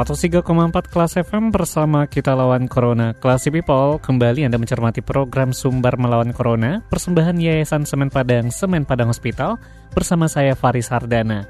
103,4 kelas FM bersama kita lawan Corona. Classy People, kembali Anda mencermati program Sumber Melawan Corona, persembahan Yayasan Semen Padang, Semen Padang Hospital, bersama saya Faris Hardana.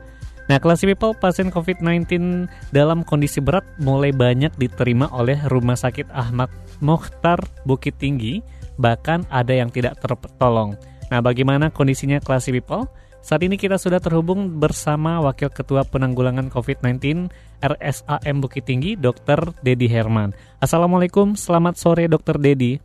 Nah, Classy People, pasien COVID-19 dalam kondisi berat mulai banyak diterima oleh Rumah Sakit Ahmad Mokhtar Bukit Tinggi, bahkan ada yang tidak tertolong. Nah, bagaimana kondisinya Classy People? Saat ini kita sudah terhubung bersama Wakil Ketua Penanggulangan COVID-19 RSAM Bukit Tinggi, Dr. Dedi Herman. Assalamualaikum, selamat sore Dr. Dedi.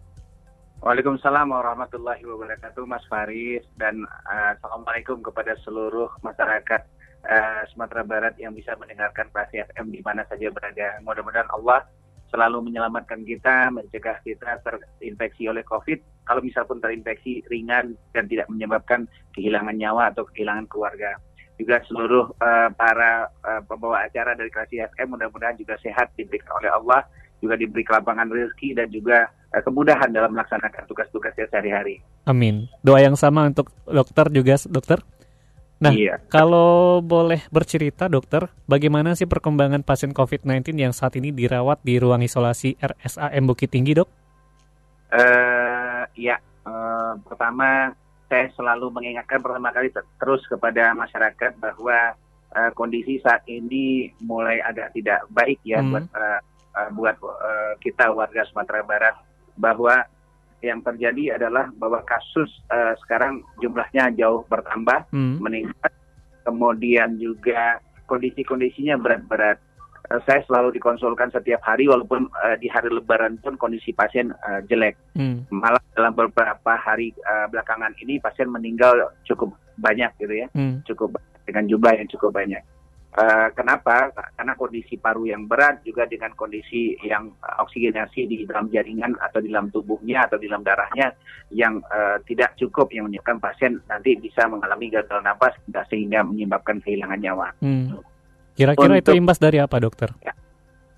Waalaikumsalam warahmatullahi wabarakatuh Mas Faris dan uh, Assalamualaikum kepada seluruh masyarakat uh, Sumatera Barat yang bisa mendengarkan Klasi FM di mana saja berada. Mudah-mudahan Allah selalu menyelamatkan kita, mencegah kita terinfeksi oleh COVID. Kalau misal pun terinfeksi ringan dan tidak menyebabkan kehilangan nyawa atau kehilangan keluarga. Juga seluruh uh, para uh, pembawa acara dari Klasi FM mudah-mudahan juga sehat diberikan oleh Allah, juga diberi kelapangan rezeki dan juga uh, kemudahan dalam melaksanakan tugas-tugasnya sehari-hari. Amin. Doa yang sama untuk dokter juga, dokter. Nah, iya. kalau boleh bercerita dokter, bagaimana sih perkembangan pasien COVID-19 yang saat ini dirawat di ruang isolasi RSAM Bukit Tinggi, dok? Uh, ya, uh, pertama saya selalu mengingatkan pertama kali terus kepada masyarakat bahwa uh, kondisi saat ini mulai agak tidak baik ya hmm. buat uh, uh, buat uh, kita warga Sumatera Barat bahwa yang terjadi adalah bahwa kasus uh, sekarang jumlahnya jauh bertambah, hmm. meningkat, kemudian juga kondisi-kondisinya berat-berat. Uh, saya selalu dikonsulkan setiap hari, walaupun uh, di hari Lebaran pun kondisi pasien uh, jelek. Hmm. Malah dalam beberapa hari uh, belakangan ini pasien meninggal cukup banyak gitu ya, hmm. cukup dengan jumlah yang cukup banyak. Uh, kenapa? Karena kondisi paru yang berat juga dengan kondisi yang oksigenasi di dalam jaringan atau di dalam tubuhnya atau di dalam darahnya yang uh, tidak cukup yang menyebabkan pasien nanti bisa mengalami gagal napas sehingga menyebabkan kehilangan nyawa. Hmm. Kira-kira itu imbas dari apa, dokter? Ya,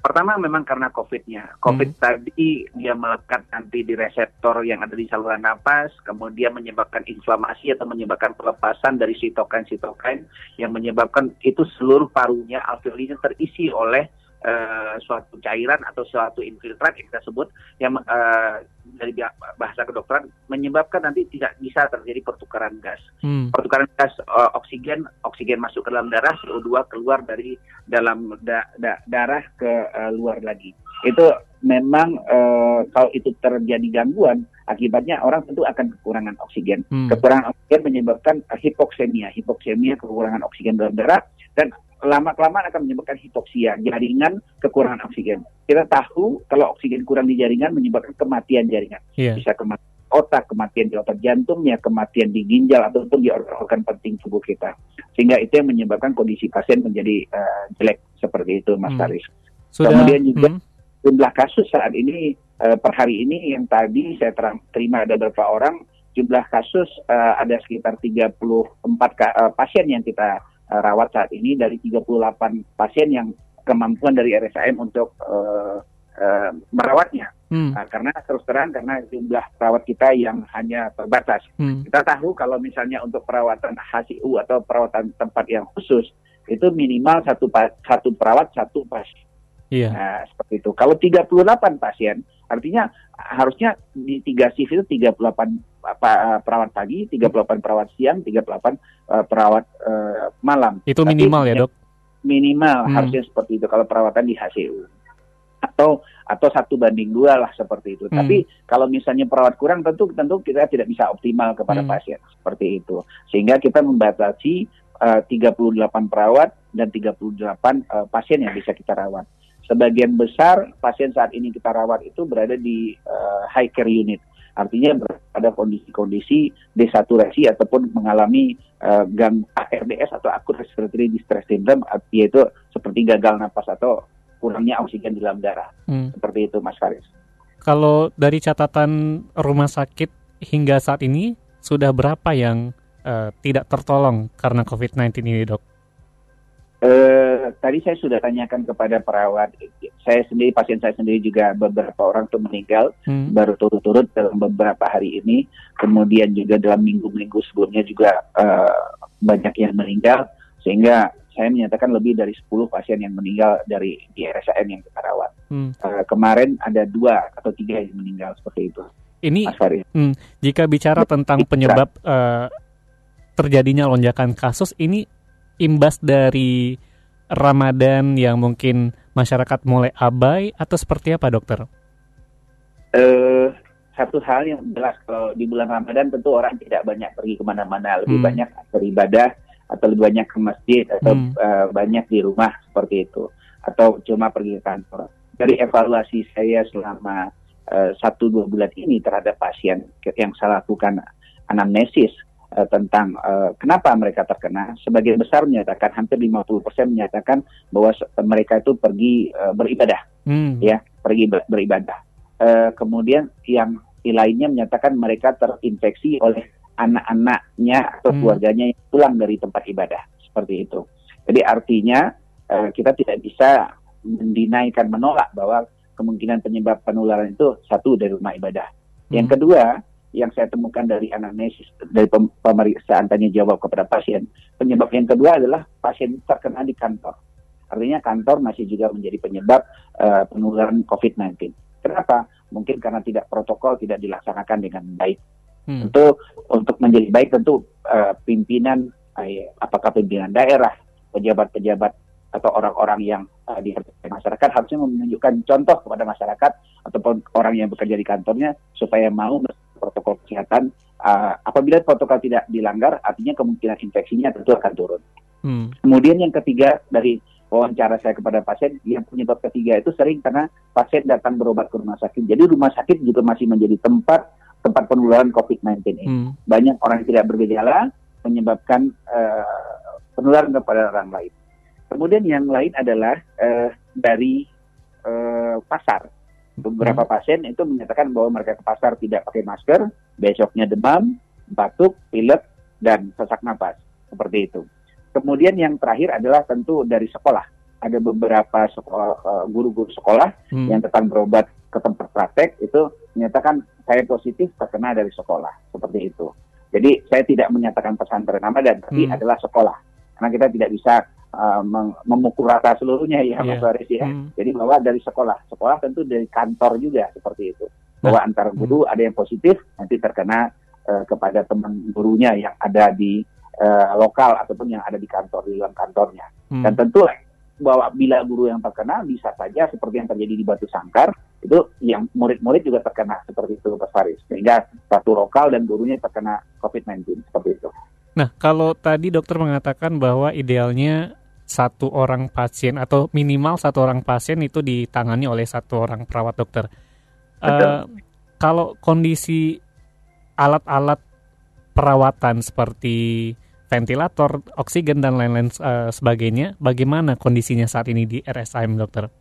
Pertama memang karena COVID-nya. COVID hmm. tadi dia melekat nanti di reseptor yang ada di saluran nafas, kemudian menyebabkan inflamasi atau menyebabkan pelepasan dari sitokin-sitokin yang menyebabkan itu seluruh parunya alveolinya terisi oleh uh, suatu cairan atau suatu infiltrat yang kita sebut yang uh, dari bahasa kedokteran menyebabkan nanti tidak bisa terjadi pertukaran gas. Hmm. Pertukaran gas uh, oksigen, oksigen masuk ke dalam darah, CO2 keluar dari dalam da da darah ke uh, luar lagi. Itu memang uh, kalau itu terjadi gangguan, akibatnya orang tentu akan kekurangan oksigen. Hmm. Kekurangan oksigen menyebabkan hipoksemia, hipoksemia kekurangan oksigen dalam darah dan lama-kelamaan akan menyebabkan hipoksia, jaringan kekurangan oksigen. Kita tahu kalau oksigen kurang di jaringan menyebabkan kematian jaringan. Yeah. Bisa kematian otak, kematian di otak jantungnya, kematian di ginjal ataupun di organ penting tubuh kita. Sehingga itu yang menyebabkan kondisi pasien menjadi uh, jelek seperti itu, Mas hmm. Haris. Sudah, Kemudian juga hmm. jumlah kasus saat ini uh, per hari ini yang tadi saya terang, terima ada beberapa orang jumlah kasus uh, ada sekitar 34 ka, uh, pasien yang kita uh, rawat saat ini dari 38 pasien yang kemampuan dari RSAM untuk uh, uh, merawatnya. Hmm. Nah, karena terus terang karena jumlah perawat kita yang hanya terbatas. Hmm. Kita tahu kalau misalnya untuk perawatan HCU atau perawatan tempat yang khusus itu minimal satu satu perawat satu pasien. Iya. Nah, seperti itu. Kalau 38 pasien, artinya harusnya di tiga shift itu 38 apa, perawat pagi, 38 perawat siang, 38 uh, perawat uh, malam. Itu minimal Tapi, ya, Dok? Minimal hmm. harusnya seperti itu kalau perawatan di HCU. Atau atau satu banding dua lah seperti itu. Hmm. Tapi kalau misalnya perawat kurang tentu tentu kita tidak bisa optimal kepada hmm. pasien seperti itu. Sehingga kita membatasi uh, 38 perawat dan 38 uh, pasien yang bisa kita rawat. Sebagian besar pasien saat ini kita rawat itu berada di uh, high care unit. artinya pada kondisi-kondisi desaturasi ataupun mengalami uh, gang ARDS atau akut respiratory distress syndrome yaitu seperti gagal napas atau kurangnya oksigen di dalam darah. Hmm. Seperti itu Mas Faris. Kalau dari catatan rumah sakit hingga saat ini sudah berapa yang uh, tidak tertolong karena COVID-19 ini, Dok? Uh, tadi saya sudah tanyakan kepada perawat. Saya sendiri, pasien saya sendiri juga beberapa orang tuh meninggal hmm. baru turut-turut dalam beberapa hari ini. Kemudian juga dalam minggu-minggu sebelumnya juga uh, banyak yang meninggal. Sehingga saya menyatakan lebih dari 10 pasien yang meninggal dari di RSAN yang kita rawat. Hmm. Uh, kemarin ada dua atau tiga yang meninggal seperti itu. Ini hmm, jika bicara tentang penyebab uh, terjadinya lonjakan kasus, ini imbas dari Ramadan yang mungkin masyarakat mulai abai atau seperti apa dokter? Uh, satu hal yang jelas kalau di bulan Ramadan tentu orang tidak banyak pergi ke mana-mana, lebih hmm. banyak beribadah atau lebih banyak ke masjid atau hmm. uh, banyak di rumah seperti itu atau cuma pergi ke kantor. Dari evaluasi saya selama uh, satu dua bulan ini terhadap pasien yang saya lakukan anamnesis uh, tentang uh, kenapa mereka terkena, sebagian besar menyatakan hampir 50% menyatakan bahwa mereka itu pergi uh, beribadah, hmm. ya pergi ber beribadah. Uh, kemudian yang lainnya menyatakan mereka terinfeksi oleh anak-anaknya atau hmm. keluarganya yang pulang dari tempat ibadah seperti itu. Jadi artinya uh, kita tidak bisa mendinaikan menolak bahwa kemungkinan penyebab penularan itu satu dari rumah ibadah. Hmm. Yang kedua, yang saya temukan dari anamnesis dari pemeriksaan tanya jawab kepada pasien. Penyebab yang kedua adalah pasien terkena di kantor. Artinya kantor masih juga menjadi penyebab uh, penularan COVID-19. Kenapa? Mungkin karena tidak protokol tidak dilaksanakan dengan baik. Hmm. Tentu untuk menjadi baik tentu uh, pimpinan uh, apakah pimpinan daerah, pejabat-pejabat atau orang-orang yang uh, di masyarakat harusnya menunjukkan contoh kepada masyarakat ataupun orang yang bekerja di kantornya supaya mau kesehatan. Uh, apabila protokol tidak dilanggar, artinya kemungkinan infeksinya tentu akan turun. Hmm. Kemudian yang ketiga dari wawancara saya kepada pasien, yang penyebab ketiga itu sering karena pasien datang berobat ke rumah sakit. Jadi rumah sakit juga masih menjadi tempat tempat penularan COVID-19 ini. Hmm. Banyak orang yang tidak bergejala menyebabkan uh, penularan kepada orang lain. Kemudian yang lain adalah uh, dari uh, pasar beberapa hmm. pasien itu menyatakan bahwa mereka ke pasar tidak pakai masker, besoknya demam, batuk, pilek, dan sesak napas. Seperti itu. Kemudian yang terakhir adalah tentu dari sekolah. Ada beberapa sekolah, guru-guru sekolah hmm. yang tetap berobat ke tempat praktek itu menyatakan saya positif terkena dari sekolah. Seperti itu. Jadi saya tidak menyatakan pesantren Ramadan, tapi hmm. adalah sekolah. Karena kita tidak bisa uh, memukul rata seluruhnya ya yeah. Mas Faris ya. Hmm. Jadi bahwa dari sekolah, sekolah tentu dari kantor juga seperti itu. Bahwa nah. antara guru hmm. ada yang positif nanti terkena uh, kepada teman gurunya yang ada di uh, lokal ataupun yang ada di kantor di dalam kantornya. Hmm. Dan tentu bahwa bila guru yang terkena bisa saja seperti yang terjadi di Batu Sangkar itu yang murid-murid juga terkena seperti itu Mas Faris sehingga satu lokal dan gurunya terkena COVID-19 seperti itu. Nah, kalau tadi dokter mengatakan bahwa idealnya satu orang pasien atau minimal satu orang pasien itu ditangani oleh satu orang perawat dokter. Uh, kalau kondisi alat-alat perawatan seperti ventilator, oksigen dan lain-lain uh, sebagainya, bagaimana kondisinya saat ini di RSIM dokter?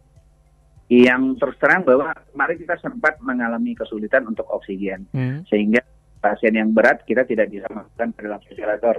Yang terus terang bahwa kemarin kita sempat mengalami kesulitan untuk oksigen, hmm. sehingga pasien yang berat kita tidak bisa melakukan dalam ventilator.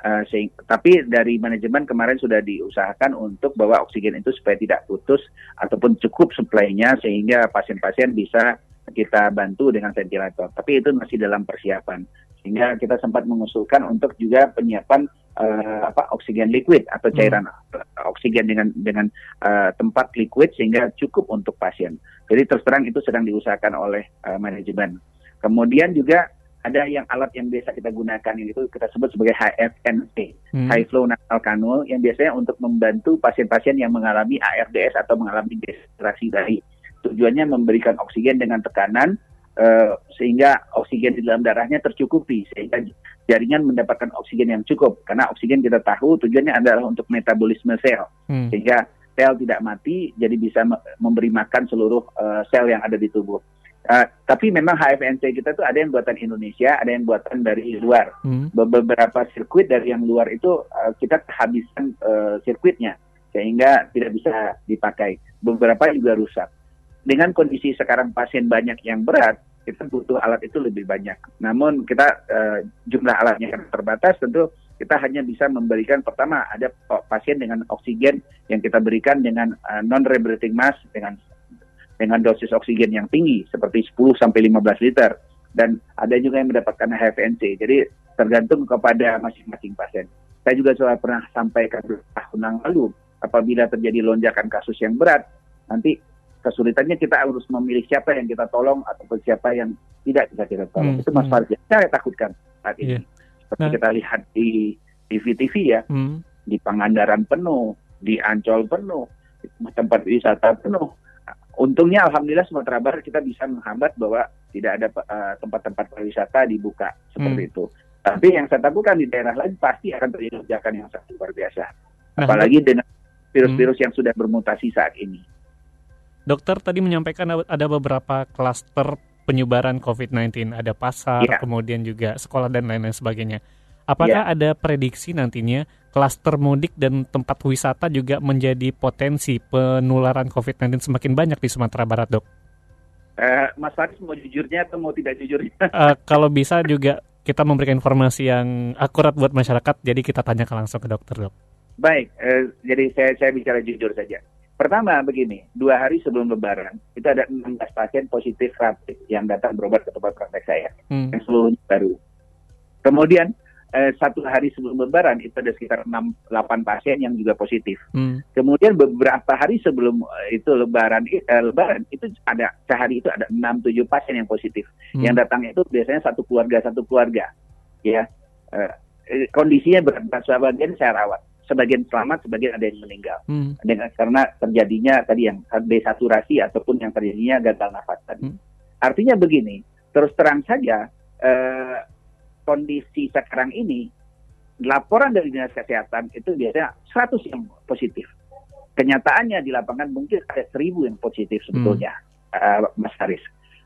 Uh, tapi dari manajemen kemarin sudah diusahakan untuk bahwa oksigen itu supaya tidak putus ataupun cukup suplainya sehingga pasien-pasien bisa kita bantu dengan ventilator. Tapi itu masih dalam persiapan. Sehingga kita sempat mengusulkan untuk juga penyiapan uh, apa oksigen liquid atau cairan hmm. oksigen dengan dengan uh, tempat liquid sehingga cukup untuk pasien. Jadi terus terang itu sedang diusahakan oleh uh, manajemen. Kemudian juga ada yang alat yang biasa kita gunakan yang itu kita sebut sebagai HFNC, hmm. High Flow Nasal Cannula, yang biasanya untuk membantu pasien-pasien yang mengalami ARDS atau mengalami dehidrasi dahi. Tujuannya memberikan oksigen dengan tekanan uh, sehingga oksigen di dalam darahnya tercukupi sehingga jaringan mendapatkan oksigen yang cukup karena oksigen kita tahu tujuannya adalah untuk metabolisme sel hmm. sehingga sel tidak mati jadi bisa memberi makan seluruh uh, sel yang ada di tubuh. Uh, tapi memang HFNC kita tuh ada yang buatan Indonesia, ada yang buatan dari luar. Hmm. Beberapa sirkuit dari yang luar itu uh, kita kehabisan uh, sirkuitnya sehingga tidak bisa dipakai. Beberapa juga rusak. Dengan kondisi sekarang pasien banyak yang berat, kita butuh alat itu lebih banyak. Namun kita uh, jumlah alatnya yang terbatas, tentu kita hanya bisa memberikan pertama ada pasien dengan oksigen yang kita berikan dengan uh, non rebreathing mask dengan dengan dosis oksigen yang tinggi seperti 10 sampai 15 liter dan ada juga yang mendapatkan HFNC. Jadi tergantung kepada masing-masing pasien. Saya juga sudah pernah sampaikan tahun yang lalu apabila terjadi lonjakan kasus yang berat nanti kesulitannya kita harus memilih siapa yang kita tolong ataupun siapa yang tidak bisa kita tolong. Hmm. Itu Mas hmm. Farid. Saya takutkan saat ini. Yeah. Seperti nah. kita lihat di TV-TV ya, hmm. di Pangandaran penuh, di Ancol penuh, tempat wisata penuh untungnya alhamdulillah Sumatera Barat kita bisa menghambat bahwa tidak ada uh, tempat-tempat pariwisata dibuka seperti hmm. itu. Tapi yang saya takutkan di daerah lain pasti akan terjadi lonjakan yang sangat luar biasa. Nah, Apalagi dengan virus-virus hmm. yang sudah bermutasi saat ini. Dokter tadi menyampaikan ada beberapa klaster penyebaran COVID-19, ada pasar, ya. kemudian juga sekolah dan lain-lain sebagainya. Apakah ya. ada prediksi nantinya klaster mudik dan tempat wisata juga menjadi potensi penularan COVID-19 semakin banyak di Sumatera Barat, dok? Uh, Mas Faris mau jujurnya atau mau tidak jujurnya? uh, kalau bisa juga kita memberikan informasi yang akurat buat masyarakat, jadi kita tanyakan langsung ke dokter, dok. Baik, uh, jadi saya saya bicara jujur saja. Pertama begini, dua hari sebelum Lebaran itu ada 16 pasien positif rapid yang datang berobat ke tempat praktek saya, hmm. yang seluruhnya baru. Kemudian eh, satu hari sebelum Lebaran itu ada sekitar 6 8 pasien yang juga positif. Hmm. Kemudian beberapa hari sebelum eh, itu Lebaran eh, Lebaran itu ada sehari itu ada 6 7 pasien yang positif. Hmm. Yang datang itu biasanya satu keluarga satu keluarga. Ya. Eh, eh kondisinya berat sebagian saya rawat. Sebagian selamat, sebagian ada yang meninggal. Hmm. Dengan karena terjadinya tadi yang desaturasi ataupun yang terjadinya gagal nafas tadi. Hmm. Artinya begini, terus terang saja eh, kondisi sekarang ini, laporan dari dinas kesehatan itu biasanya 100 yang positif. Kenyataannya di lapangan mungkin ada 1000 yang positif sebetulnya, hmm. uh, Mas Haris.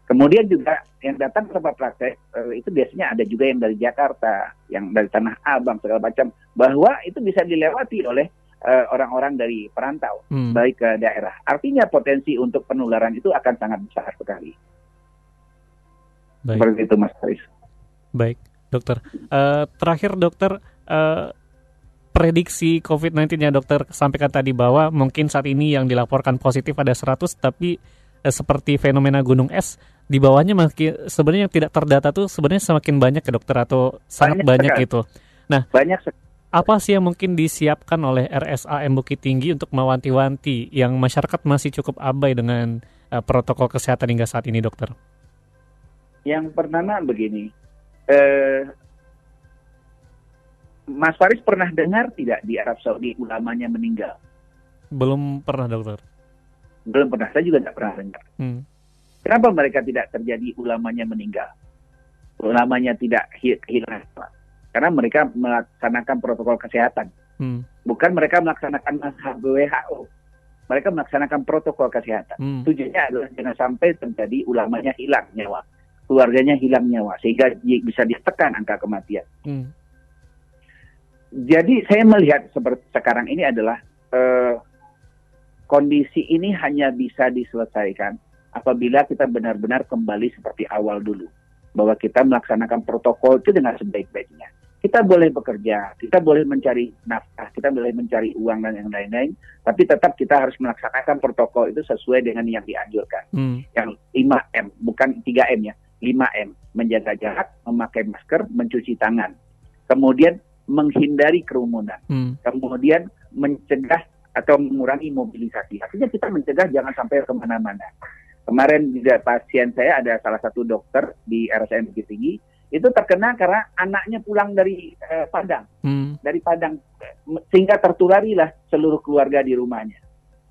Kemudian juga yang datang ke tempat praktek uh, itu biasanya ada juga yang dari Jakarta, yang dari Tanah Abang segala macam, bahwa itu bisa dilewati oleh uh, orang-orang dari perantau hmm. baik ke daerah. Artinya potensi untuk penularan itu akan sangat besar sekali. Baik. Seperti itu Mas Haris. Baik dokter. Uh, terakhir dokter, uh, prediksi COVID-19 ya dokter sampaikan tadi bahwa mungkin saat ini yang dilaporkan positif ada 100 tapi uh, seperti fenomena gunung es di bawahnya makin sebenarnya yang tidak terdata tuh sebenarnya semakin banyak ya dokter atau sangat banyak, banyak itu. Nah, banyak apa sih yang mungkin disiapkan oleh RSAM Bukit Tinggi untuk mewanti-wanti yang masyarakat masih cukup abai dengan uh, protokol kesehatan hingga saat ini, dokter? Yang pertama begini, eh, Mas Faris pernah dengar tidak di Arab Saudi ulamanya meninggal? Belum pernah dokter. Belum pernah, saya juga tidak pernah dengar. Hmm. Kenapa mereka tidak terjadi ulamanya meninggal? Ulamanya tidak hilang. Karena mereka melaksanakan protokol kesehatan. Hmm. Bukan mereka melaksanakan WHO. Mereka melaksanakan protokol kesehatan. Hmm. Tujuannya adalah jangan sampai terjadi ulamanya hilang nyawa keluarganya hilang nyawa sehingga bisa ditekan angka kematian. Hmm. Jadi saya melihat seperti sekarang ini adalah uh, kondisi ini hanya bisa diselesaikan apabila kita benar-benar kembali seperti awal dulu bahwa kita melaksanakan protokol itu dengan sebaik-baiknya. Kita boleh bekerja, kita boleh mencari nafkah, kita boleh mencari uang dan yang lain-lain, tapi tetap kita harus melaksanakan protokol itu sesuai dengan yang dianjurkan. Hmm. Yang 5M, bukan 3M ya. 5M, menjaga jarak, memakai masker, mencuci tangan. Kemudian menghindari kerumunan. Hmm. Kemudian mencegah atau mengurangi mobilisasi. Artinya kita mencegah jangan sampai ke mana-mana. Kemarin juga pasien saya ada salah satu dokter di RSN Bukit Tinggi itu terkena karena anaknya pulang dari eh, Padang, hmm. dari Padang sehingga tertularilah seluruh keluarga di rumahnya.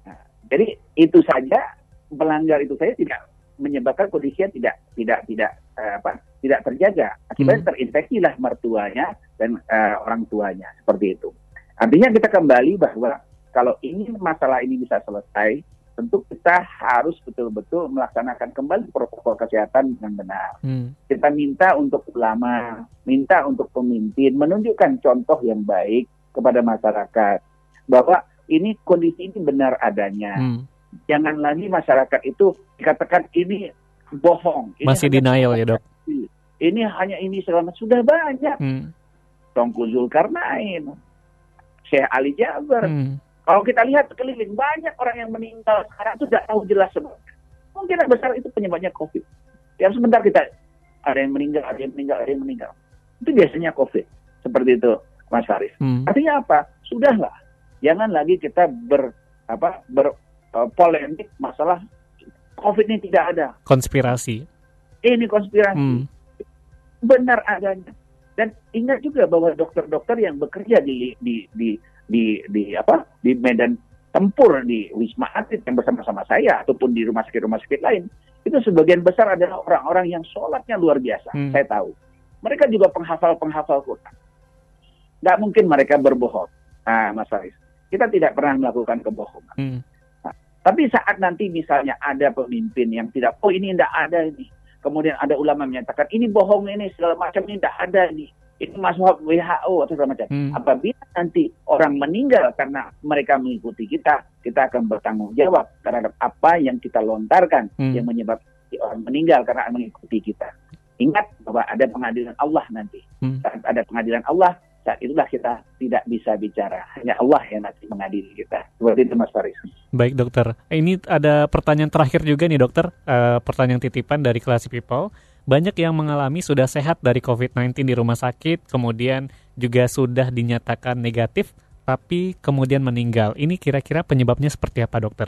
Nah, jadi itu saja pelanggar itu saya tidak menyebabkan kondisinya tidak tidak tidak uh, apa tidak terjaga akibatnya hmm. terinfeksi lah mertuanya dan uh, orang tuanya seperti itu artinya kita kembali bahwa kalau ini masalah ini bisa selesai tentu kita harus betul-betul melaksanakan kembali protokol kesehatan dengan benar. Hmm. Kita minta untuk ulama, minta untuk pemimpin menunjukkan contoh yang baik kepada masyarakat bahwa ini kondisi ini benar adanya. Hmm. Jangan lagi masyarakat itu dikatakan ini bohong. Ini Masih denial ya dok. Ini hanya ini selama sudah banyak. Hmm. Tongku Zulkarnain, Syekh Ali Jaber. Hmm. Kalau kita lihat sekeliling banyak orang yang meninggal sekarang itu tidak tahu jelas sebabnya. Mungkin besar itu penyebabnya COVID. Tiap sebentar kita ada yang meninggal, ada yang meninggal, ada yang meninggal. Itu biasanya COVID. Seperti itu, Mas Faris. Hmm. Artinya apa? Sudahlah. Jangan lagi kita ber apa ber uh, polemik masalah COVID ini tidak ada. Konspirasi. Ini konspirasi. Hmm. Benar adanya. Dan ingat juga bahwa dokter-dokter yang bekerja di di di di, di apa di medan tempur di Wisma Atlet yang bersama-sama saya ataupun di rumah sakit-rumah sakit lain itu sebagian besar adalah orang-orang yang sholatnya luar biasa. Hmm. Saya tahu. Mereka juga penghafal-penghafal Quran. Nggak mungkin mereka berbohong. Nah, Mas Faris, kita tidak pernah melakukan kebohongan. Hmm. Tapi saat nanti misalnya ada pemimpin yang tidak, oh ini tidak ada ini. Kemudian ada ulama menyatakan ini bohong ini segala macam ini tidak ada ini. Ini masuk WHO atau segala macam. Hmm. Apabila nanti orang meninggal karena mereka mengikuti kita, kita akan bertanggung jawab terhadap apa yang kita lontarkan Hmm. yang menyebabkan orang meninggal karena mengikuti kita. Ingat bahwa ada pengadilan Allah nanti. Hmm. Saat ada pengadilan Allah, saat itulah kita tidak bisa bicara. Hanya Allah yang nanti mengadili kita. Seperti itu Mas Faris. Baik dokter, ini ada pertanyaan terakhir juga nih dokter, Eh, pertanyaan titipan dari Classy People. Banyak yang mengalami sudah sehat dari COVID-19 di rumah sakit, kemudian juga sudah dinyatakan negatif, tapi kemudian meninggal. Ini kira-kira penyebabnya seperti apa dokter?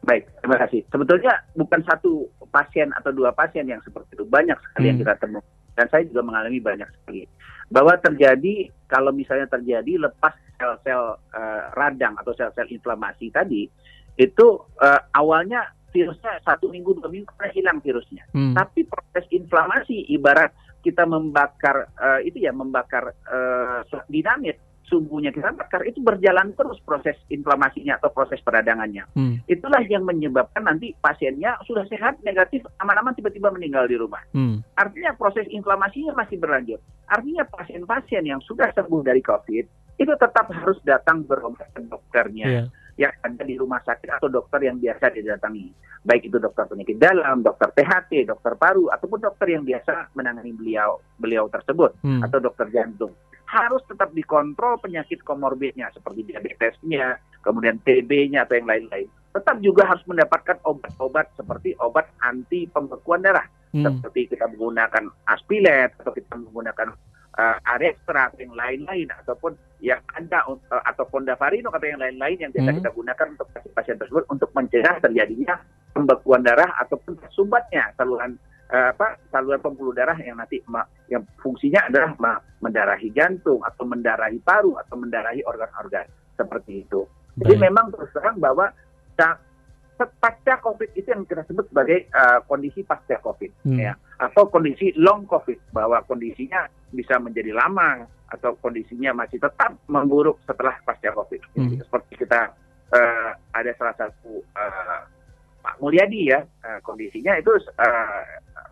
Baik, terima kasih. Sebetulnya bukan satu pasien atau dua pasien yang seperti itu. Banyak sekali yang Hmm. kita temukan. Dan saya juga mengalami banyak sekali. Bahwa terjadi, kalau misalnya terjadi lepas sel-sel eh, radang atau sel-sel inflamasi tadi, itu eh, awalnya virusnya satu minggu, dua minggu pernah hilang virusnya. Hmm. Tapi proses inflamasi ibarat kita membakar eh, itu ya membakar eh, dinamit sumbunya kita bakar itu berjalan terus proses inflamasinya atau proses peradangannya. Hmm. Itulah yang menyebabkan nanti pasiennya sudah sehat negatif aman-aman tiba-tiba meninggal di rumah. Hmm. Artinya proses inflamasinya masih berlanjut. Artinya pasien-pasien yang sudah sembuh dari COVID itu tetap harus datang berobat ke dokternya Iya. yang ada di rumah sakit atau dokter yang biasa didatangi. Baik itu dokter penyakit dalam, dokter THT, dokter paru, ataupun dokter yang biasa menangani beliau beliau tersebut Hmm. atau dokter jantung. Harus tetap dikontrol penyakit komorbidnya seperti diabetesnya, kemudian TB-nya atau yang lain-lain. Tetap juga harus mendapatkan obat-obat seperti obat anti pembekuan darah Hmm. seperti kita menggunakan aspilet atau kita menggunakan uh, Arextra atau yang lain-lain ataupun yang ada uh, atau Fondavarino atau yang lain-lain yang biasa Hmm. kita gunakan untuk pasien-pasien tersebut untuk mencegah terjadinya pembekuan darah ataupun tersumbatnya saluran apa saluran pembuluh darah yang nanti yang fungsinya adalah mendarahi jantung atau mendarahi paru atau mendarahi organ-organ seperti itu. Jadi Baik. memang terus terang bahwa pasca COVID itu yang kita sebut sebagai uh, kondisi pasca COVID Hmm. ya atau kondisi long COVID bahwa kondisinya bisa menjadi lama atau kondisinya masih tetap memburuk setelah pasca COVID. Hmm. Jadi, Seperti kita uh, ada salah satu uh, Pak Mulyadi ya uh, kondisinya itu uh,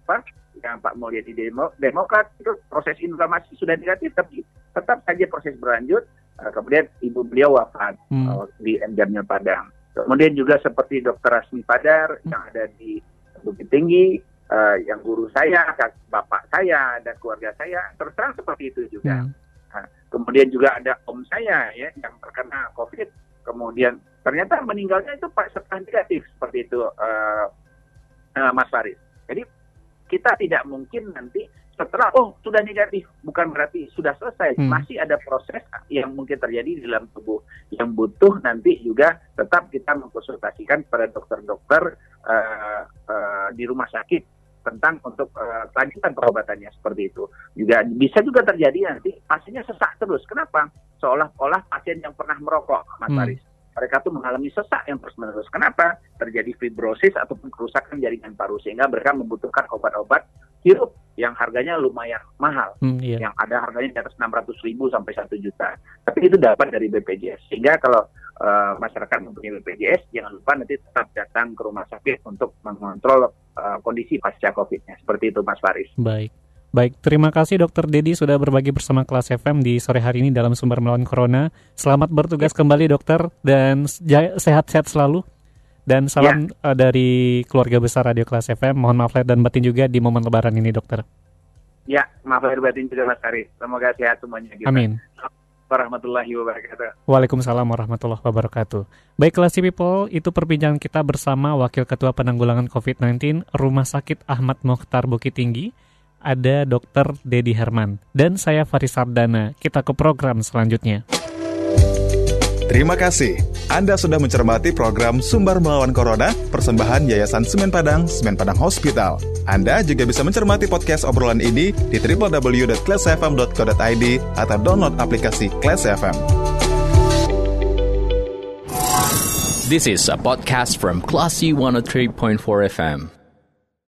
apa yang Pak Mulyadi demo, Demokrat itu proses inflamasi sudah negatif tapi tetap saja proses berlanjut. Uh, kemudian ibu beliau wafat Hmm. uh, di M Jamil Padang. Kemudian juga seperti Dr. Rasmi Padar yang ada di Bukit Tinggi, eh, yang guru saya, bapak saya, dan keluarga saya, terus terang seperti itu juga. Hmm. Nah, kemudian juga ada om saya ya yang terkena COVID, kemudian ternyata meninggalnya itu pak setelah negatif seperti itu, eh, eh, Mas Faris. Jadi kita tidak mungkin nanti setelah oh. sudah negatif bukan berarti sudah selesai. Hmm. masih ada proses yang mungkin terjadi di dalam tubuh yang butuh nanti juga tetap kita mengkonsultasikan pada dokter-dokter eh, eh, di rumah sakit tentang untuk eh, kelanjutan pengobatannya seperti itu. Juga bisa juga terjadi nanti pasiennya sesak terus. Kenapa? Seolah-olah pasien yang pernah merokok Mas Hmm. Faris mereka tuh mengalami sesak yang terus menerus kenapa terjadi fibrosis ataupun kerusakan jaringan paru sehingga mereka membutuhkan obat-obat sirup yang harganya lumayan mahal Hmm, iya. yang ada harganya di atas 600 ribu sampai 1 juta. Tapi itu dapat dari BPJS. Sehingga kalau uh, masyarakat mempunyai BPJS, jangan lupa nanti tetap datang ke rumah sakit untuk mengontrol uh, kondisi pasca COVID-nya. Seperti itu, Mas Faris. Baik. Baik, terima kasih Dokter Dedi sudah berbagi bersama kelas FM di sore hari ini dalam sumber melawan Corona. Selamat bertugas kembali dokter dan sehat-sehat selalu. Dan salam ya. dari keluarga besar Radio Kelas FM. Mohon maaf lahir dan batin juga di momen lebaran ini dokter. Ya, maaf lahir batin juga Mas Faris. Semoga sehat semuanya. Kita. Amin warahmatullahi wabarakatuh. Waalaikumsalam warahmatullahi wabarakatuh. Baiklah si people, itu perbincangan kita bersama Wakil Ketua Penanggulangan COVID-19 Rumah Sakit Ahmad Mokhtar Bukit Tinggi, ada Dr. Dedi Herman. Dan saya Faris Sardana. Kita ke program selanjutnya. Terima kasih. Anda sudah mencermati program Sumber Melawan Corona, persembahan Yayasan Semen Padang, Semen Padang Hospital. Anda juga bisa mencermati podcast obrolan ini di www.classfm.co.id atau download aplikasi Class FM. This is a podcast from Classy 103.4 FM.